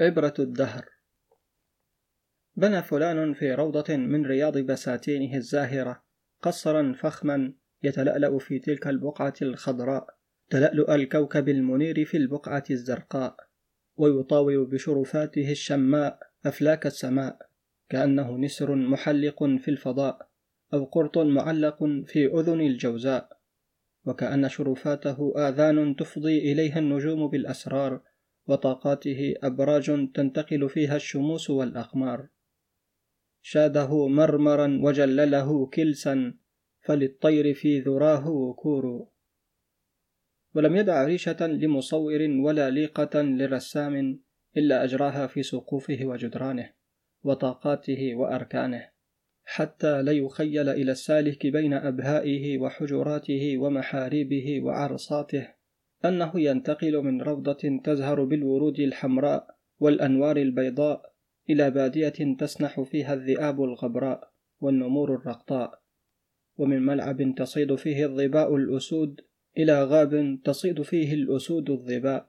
عبرة الدهر. بنى فلان في روضة من رياض بساتينه الزاهرة قصرا فخما يتلألأ في تلك البقعة الخضراء تلألؤ الكوكب المنير في البقعة الزرقاء ويطاول بشرفاته الشماء أفلاك السماء كأنه نسر محلق في الفضاء أو قرط معلق في أذن الجوزاء وكأن شرفاته آذان تفضي إليها النجوم بالأسرار وطاقاته أبراج تنتقل فيها الشموس والأقمار. شاده مرمرا وجلله كلسا فللطير في ذراه وكور ولم يدع ريشة لمصور ولا ليقة لرسام إلا أجراها في سقوفه وجدرانه وطاقاته وأركانه حتى لا يخيل إلى السالك بين أبهائه وحجراته ومحاريبه وعرصاته. أنه ينتقل من روضة تزهر بالورود الحمراء والأنوار البيضاء إلى بادية تسنح فيها الذئاب الغبراء والنمور الرقطاء. ومن ملعب تصيد فيه الظباء الأسود إلى غاب تصيد فيه الأسود الظباء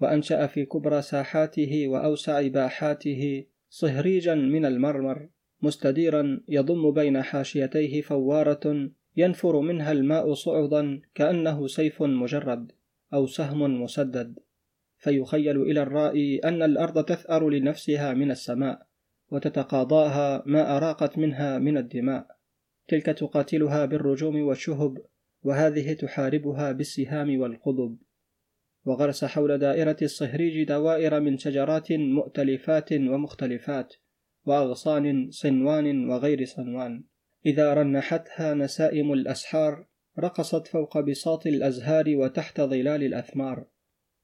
وأنشأ في كبرى ساحاته وأوسع باحاته صهريجا من المرمر مستديرا يضم بين حاشيتيه فوارة ينفر منها الماء صعدا كأنه سيف مجرد أو سهم مسدد. فيخيل إلى الرائي أن الأرض تثأر لنفسها من السماء وتتقاضاها ما أراقت منها من الدماء. تلك تقاتلها بالرجوم والشهب وهذه تحاربها بالسهام والقضب. وغرس حول دائرة الصهريج دوائر من شجرات مؤتلفات ومختلفات وأغصان صنوان وغير صنوان. إذا رنحتها نسائم الأسحار رقصت فوق بساط الأزهار وتحت ظلال الأثمار.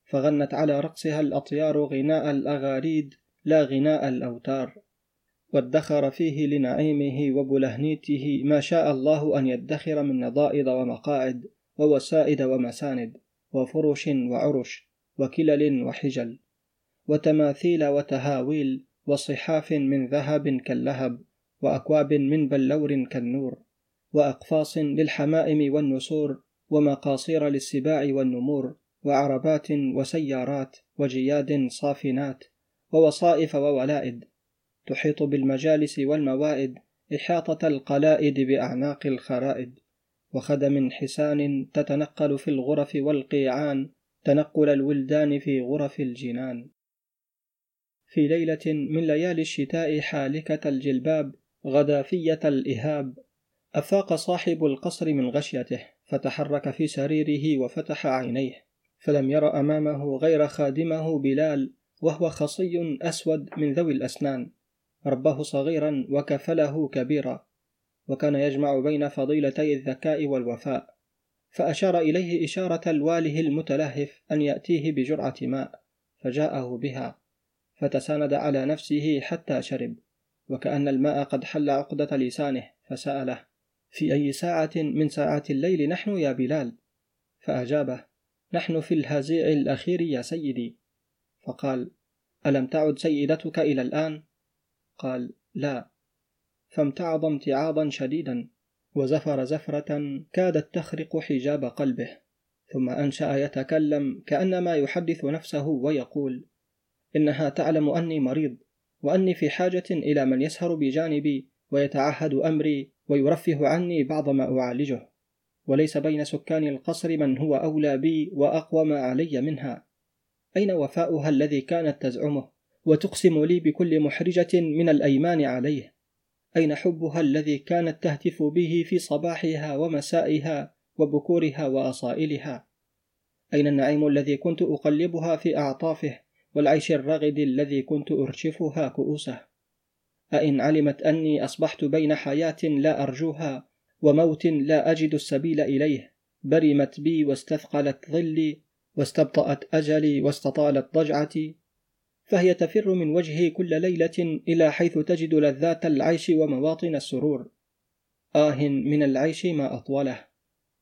فغنت على رقصها الأطيار غناء الأغاريد لا غناء الأوتار. وادخر فيه لنعيمه وبلهنيته ما شاء الله أن يدخر من نضائد ومقاعد ووسائد ومساند وفرش وعرش وكلل وحجل. وتماثيل وتهاويل وصحاف من ذهب كاللهب. وأكواب من بلور كالنور وأقفاص للحمائم والنسور ومقاصير للسباع والنمور وعربات وسيارات وجياد صافنات ووصائف وولائد. تحيط بالمجالس والموائد إحاطة القلائد بأعناق الخرائد. وخدم حسان تتنقل في الغرف والقيعان تنقل الولدان في غرف الجنان. في ليلة من ليالي الشتاء حالكة الجلباب غدافية الإهاب. أفاق صاحب القصر من غشيته فتحرك في سريره وفتح عينيه فلم ير أمامه غير خادمه بلال وهو خصي أسود من ذوي الأسنان. رباه صغيرا وكفله كبيرا وكان يجمع بين فضيلتي الذكاء والوفاء. فأشار إليه إشارة الواله المتلهف أن يأتيه بجرعة ماء فجاءه بها فتساند على نفسه حتى شرب. وكأن الماء قد حل عقدة لسانه فسأله في أي ساعة من ساعات الليل نحن يا بلال؟ فأجابه نحن في الهزيع الأخير يا سيدي. فقال ألم تعد سيدتك إلى الآن؟ قال لا. فامتعض امتعاضا شديدا وزفر زفرة كادت تخرق حجاب قلبه ثم أنشأ يتكلم كأنما يحدث نفسه ويقول إنها تعلم أني مريض. وأني في حاجة إلى من يسهر بجانبي ويتعهد أمري ويرفه عني بعض ما أعالجه. وليس بين سكان القصر من هو أولى بي وأقوم علي منها. أين وفاؤها الذي كانت تزعمه وتقسم لي بكل محرجة من الأيمان عليه؟ أين حبها الذي كانت تهتف به في صباحها ومسائها وبكورها وأصائلها؟ أين النعيم الذي كنت أقلبها في أعطافه والعيش الرغد الذي كنت أرشفها كؤوسه. أئن علمت أني أصبحت بين حياة لا أرجوها وموت لا أجد السبيل إليه. برمت بي واستثقلت ظلي واستبطأت أجلي واستطالت ضجعتي. فهي تفر من وجهي كل ليلة إلى حيث تجد لذات العيش ومواطن السرور. آه من العيش ما أطوله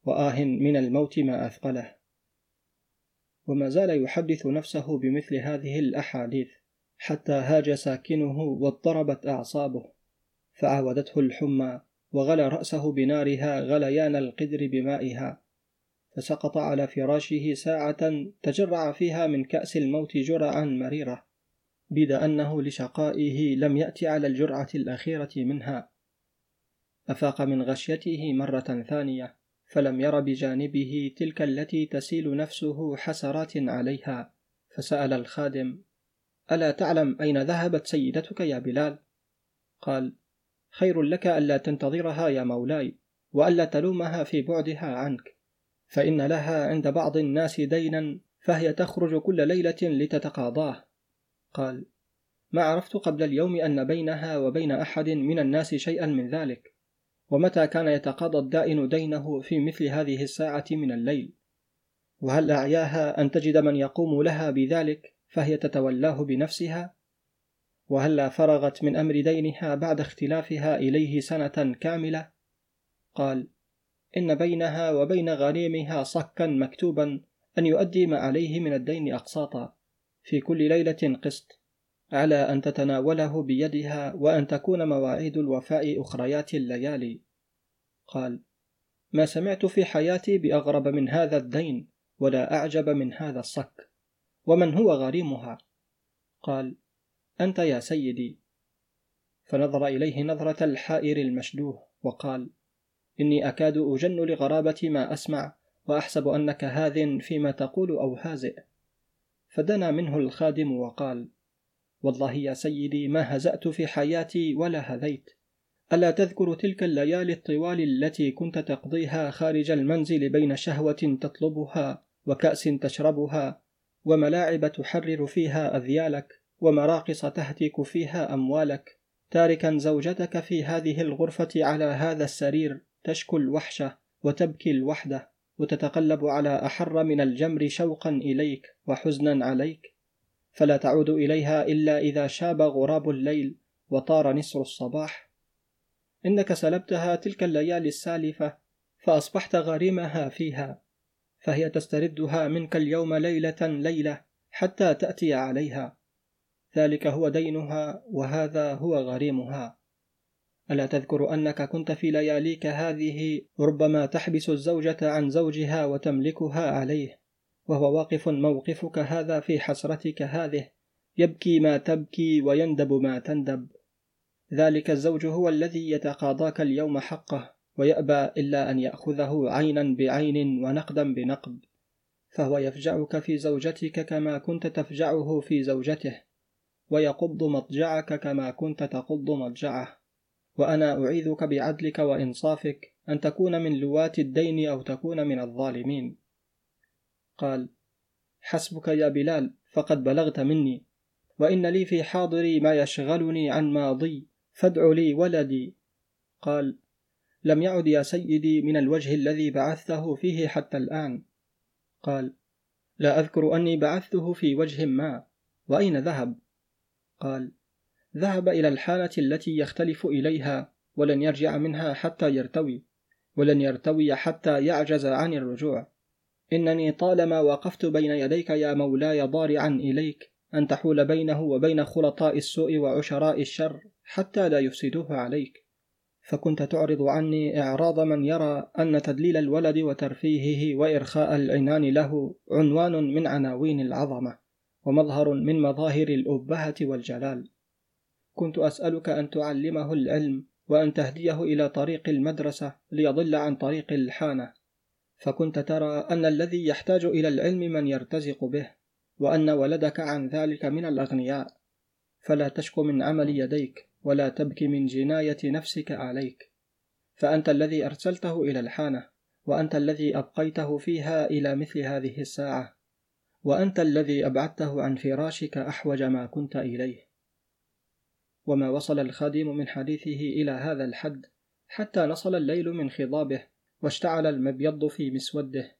وآه من الموت ما أثقله. وما زال يحدث نفسه بمثل هذه الأحاديث حتى هاج ساكنه واضطربت أعصابه فعاودته الحمى وغلى رأسه بنارها غليان القدر بمائها فسقط على فراشه ساعة تجرع فيها من كأس الموت جرعا مريرة بيد أنه لشقائه لم يأت على الجرعة الأخيرة منها. أفاق من غشيته مرة ثانية. فلم ير بجانبه تلك التي تسيل نفسه حسرات عليها فسأل الخادم ألا تعلم أين ذهبت سيدتك يا بلال؟ قال خير لك ألا تنتظرها يا مولاي وألا تلومها في بعدها عنك فإن لها عند بعض الناس دينا فهي تخرج كل ليلة لتتقاضاه قال ما عرفت قبل اليوم أن بينها وبين أحد من الناس شيئا من ذلك ومتى كان يتقاضى الدائن دينه في مثل هذه الساعة من الليل؟ وهل أعياها أن تجد من يقوم لها بذلك فهي تتولاه بنفسها؟ وهلا فرغت من أمر دينها بعد اختلافها إليه سنة كاملة؟ قال إن بينها وبين غريمها صكا مكتوبا أن يؤدي ما عليه من الدين أقساطا في كل ليلة قسط. على أن تتناوله بيدها وأن تكون مواعيد الوفاء أخريات الليالي. قال ما سمعت في حياتي بأغرب من هذا الدين ولا أعجب من هذا الصك. ومن هو غريمها؟ قال أنت يا سيدي. فنظر إليه نظرة الحائر المشدوه وقال إني أكاد أجن لغرابة ما أسمع وأحسب أنك هاذ فيما تقول أو هازئ. فدنا منه الخادم وقال والله يا سيدي ما هزأت في حياتي ولا هذيت. ألا تذكر تلك الليالي الطوال التي كنت تقضيها خارج المنزل بين شهوة تطلبها وكأس تشربها وملاعب تحرر فيها أذيالك ومراقص تهتك فيها أموالك. تاركا زوجتك في هذه الغرفة على هذا السرير تشكو الوحشة وتبكي الوحدة وتتقلب على أحر من الجمر شوقا إليك وحزنا عليك. فلا تعود إليها إلا إذا شاب غراب الليل وطار نسر الصباح. إنك سلبتها تلك الليالي السالفة فأصبحت غريمها فيها فهي تستردها منك اليوم ليلة ليلة حتى تأتي عليها. ذلك هو دينها وهذا هو غريمها. ألا تذكر أنك كنت في لياليك هذه ربما تحبس الزوجة عن زوجها وتملكها عليه. وهو واقف موقفك هذا في حسرتك هذه. يبكي ما تبكي ويندب ما تندب. ذلك الزوج هو الذي يتقاضاك اليوم حقه ويأبى إلا أن يأخذه عينا بعين ونقدا بنقد. فهو يفجعك في زوجتك كما كنت تفجعه في زوجته ويقض مضجعك كما كنت تقض مضجعه. وأنا أعيذك بعدلك وإنصافك أن تكون من لواة الدين أو تكون من الظالمين. قال حسبك يا بلال فقد بلغت مني وإن لي في حاضري ما يشغلني عن ماضي فادع لي ولدي. قال لم يعد يا سيدي من الوجه الذي بعثته فيه حتى الآن. قال لا أذكر أني بعثته في وجه ما وأين ذهب؟ قال ذهب إلى الحالة التي يختلف إليها ولن يرجع منها حتى يرتوي ولن يرتوي حتى يعجز عن الرجوع. إنني طالما وقفت بين يديك يا مولاي ضارعا إليك أن تحول بينه وبين خلطاء السوء وعشراء الشر حتى لا يفسدوه عليك. فكنت تعرض عني إعراض من يرى أن تدليل الولد وترفيهه وإرخاء العنان له عنوان من عناوين العظمة ومظهر من مظاهر الأبهة والجلال. كنت أسألك أن تعلمه العلم وأن تهديه إلى طريق المدرسة ليضل عن طريق الحانة. فكنت ترى أن الذي يحتاج إلى العلم من يرتزق به وأن ولدك عن ذلك من الأغنياء. فلا تشكو من عمل يديك ولا تبكي من جناية نفسك عليك. فأنت الذي أرسلته إلى الحانة وأنت الذي أبقيته فيها إلى مثل هذه الساعة. وأنت الذي أبعدته عن فراشك أحوج ما كنت إليه. وما وصل الخادم من حديثه إلى هذا الحد حتى نصل الليل من خضابه واشتعل المبيض في مسوده.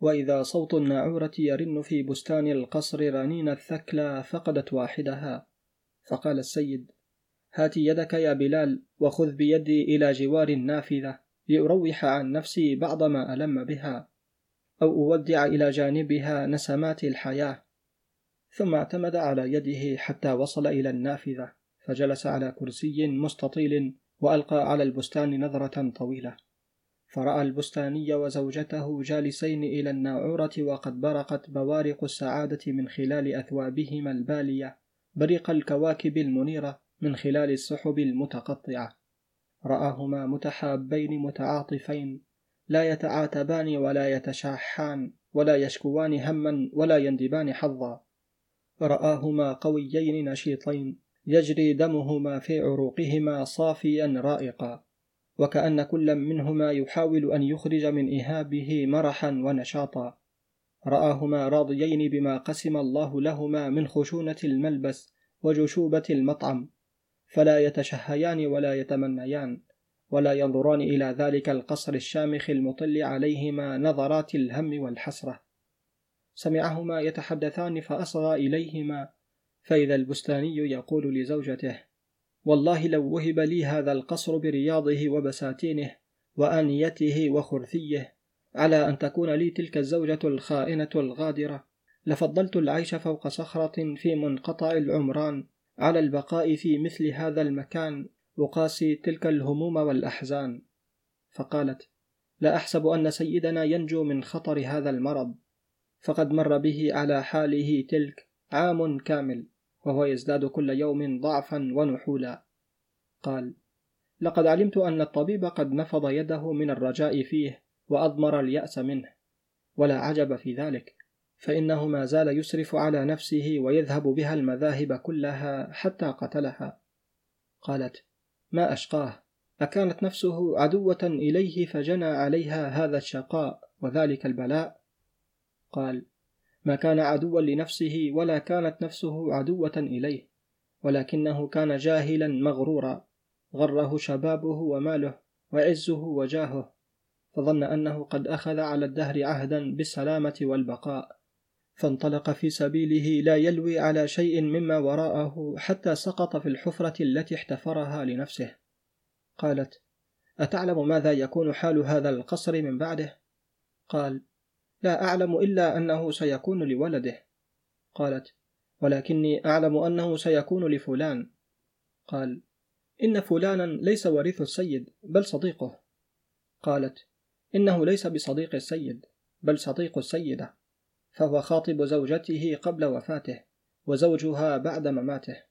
وإذا صوت الناعورة يرن في بستان القصر رنين الثكلى فقدت واحدها. فقال السيد هات يدك يا بلال وخذ بيدي إلى جوار النافذة لأروح عن نفسي بعض ما ألم بها أو أودع إلى جانبها نسمات الحياة. ثم اعتمد على يده حتى وصل إلى النافذة فجلس على كرسي مستطيل وألقى على البستان نظرة طويلة. فرأى البستاني وزوجته جالسين إلى الناعورة وقد برقت بوارق السعادة من خلال أثوابهما البالية بريق الكواكب المنيرة من خلال السحب المتقطعة. رآهما متحابين متعاطفين لا يتعاتبان ولا يتشاحان ولا يشكوان هما ولا يندبان حظا. رآهما قويين نشيطين يجري دمهما في عروقهما صافيا رائقا. وكأن كل منهما يحاول أن يخرج من إهابه مرحا ونشاطا. رآهما راضيين بما قسم الله لهما من خشونة الملبس وجشوبة المطعم فلا يتشهيان ولا يتمنيان ولا ينظران إلى ذلك القصر الشامخ المطل عليهما نظرات الهم والحسرة. سمعهما يتحدثان فأصغى إليهما فإذا البستاني يقول لزوجته والله لو وهب لي هذا القصر برياضه وبساتينه وآنيته وخرثيه على أن تكون لي تلك الزوجة الخائنة الغادرة لفضلت العيش فوق صخرة في منقطع العمران على البقاء في مثل هذا المكان وقاسي تلك الهموم والأحزان. فقالت لا أحسب أن سيدنا ينجو من خطر هذا المرض فقد مر به على حاله تلك عام كامل. وهو يزداد كل يوم ضعفا ونحولا. قال لقد علمت أن الطبيب قد نفض يده من الرجاء فيه وأضمر اليأس منه ولا عجب في ذلك فإنه ما زال يسرف على نفسه ويذهب بها المذاهب كلها حتى قتلها. قالت ما أشقاه أكانت نفسه عدوة إليه فجنى عليها هذا الشقاء وذلك البلاء؟ قال ما كان عدوا لنفسه ولا كانت نفسه عدوة إليه ولكنه كان جاهلا مغرورا غره شبابه وماله وعزه وجاهه فظن أنه قد أخذ على الدهر عهدا بالسلامة والبقاء فانطلق في سبيله لا يلوي على شيء مما وراءه حتى سقط في الحفرة التي احتفرها لنفسه قالت أتعلم ماذا يكون حال هذا القصر من بعده؟ قال لا أعلم إلا أنه سيكون لولده. قالت ولكني أعلم أنه سيكون لفلان. قال إن فلانا ليس وريث السيد بل صديقه. قالت إنه ليس بصديق السيد بل صديق السيدة. فهو خاطب زوجته قبل وفاته وزوجها بعد مماته.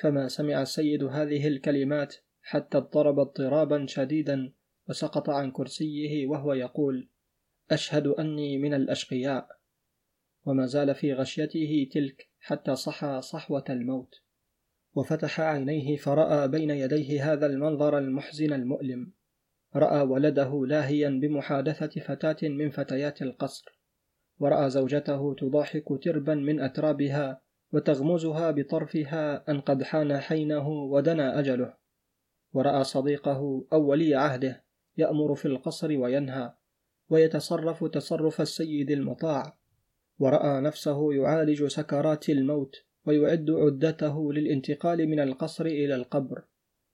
فما سمع السيد هذه الكلمات حتى اضطرب اضطرابا شديدا وسقط عن كرسيه وهو يقول أشهد أني من الأشقياء. وما زال في غشيته تلك حتى صحى صحوة الموت. وفتح عينيه فرأى بين يديه هذا المنظر المحزن المؤلم. رأى ولده لاهيا بمحادثة فتاة من فتيات القصر. ورأى زوجته تضاحك تربا من أترابها وتغمزها بطرفها أن قد حان حينه ودنا أجله. ورأى صديقه أو ولي عهده يأمر في القصر وينهى. ويتصرف تصرف السيد المطاع. ورأى نفسه يعالج سكرات الموت ويعد عدته للانتقال من القصر إلى القبر.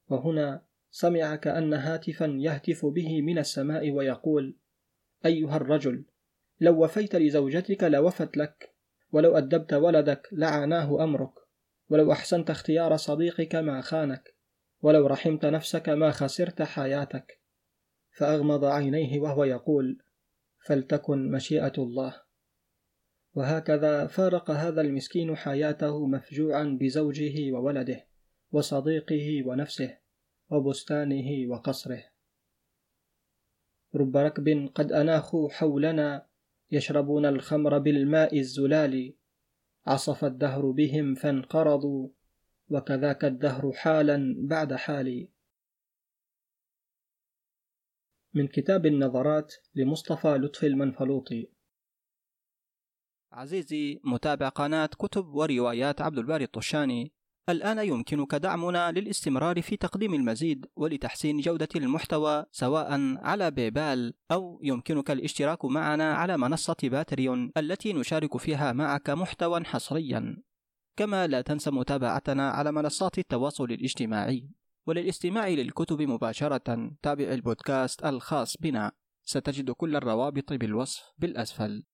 وهنا سمع كأن هاتفا يهتف به من السماء ويقول أيها الرجل لو وفيت لزوجتك لوفت لك ولو أدبت ولدك لعاناه أمرك ولو أحسنت اختيار صديقك ما خانك ولو رحمت نفسك ما خسرت حياتك. فأغمض عينيه وهو يقول فلتكن مشيئة الله. وهكذا فارق هذا المسكين حياته مفجوعا بزوجه وولده وصديقه ونفسه وبستانه وقصره. رب ركب قد أناخوا حولنا يشربون الخمر بالماء الزلال. عصف الدهر بهم فانقرضوا وكذاك الدهر حالا بعد حال من كتاب النظرات لمصطفى لطفي المنفلوطي. عزيزي متابع قناة كتب وروايات عبد الباري الطشاني. الآن يمكنك دعمنا للاستمرار في تقديم المزيد ولتحسين جودة المحتوى سواء على بيبال أو يمكنك الاشتراك معنا على منصة باتريون التي نشارك فيها معك محتوى حصريا. كما لا تنسى متابعتنا على منصات التواصل الاجتماعي. وللاستماع للكتب مباشرة تابع البودكاست الخاص بنا. ستجد كل الروابط بالوصف بالأسفل.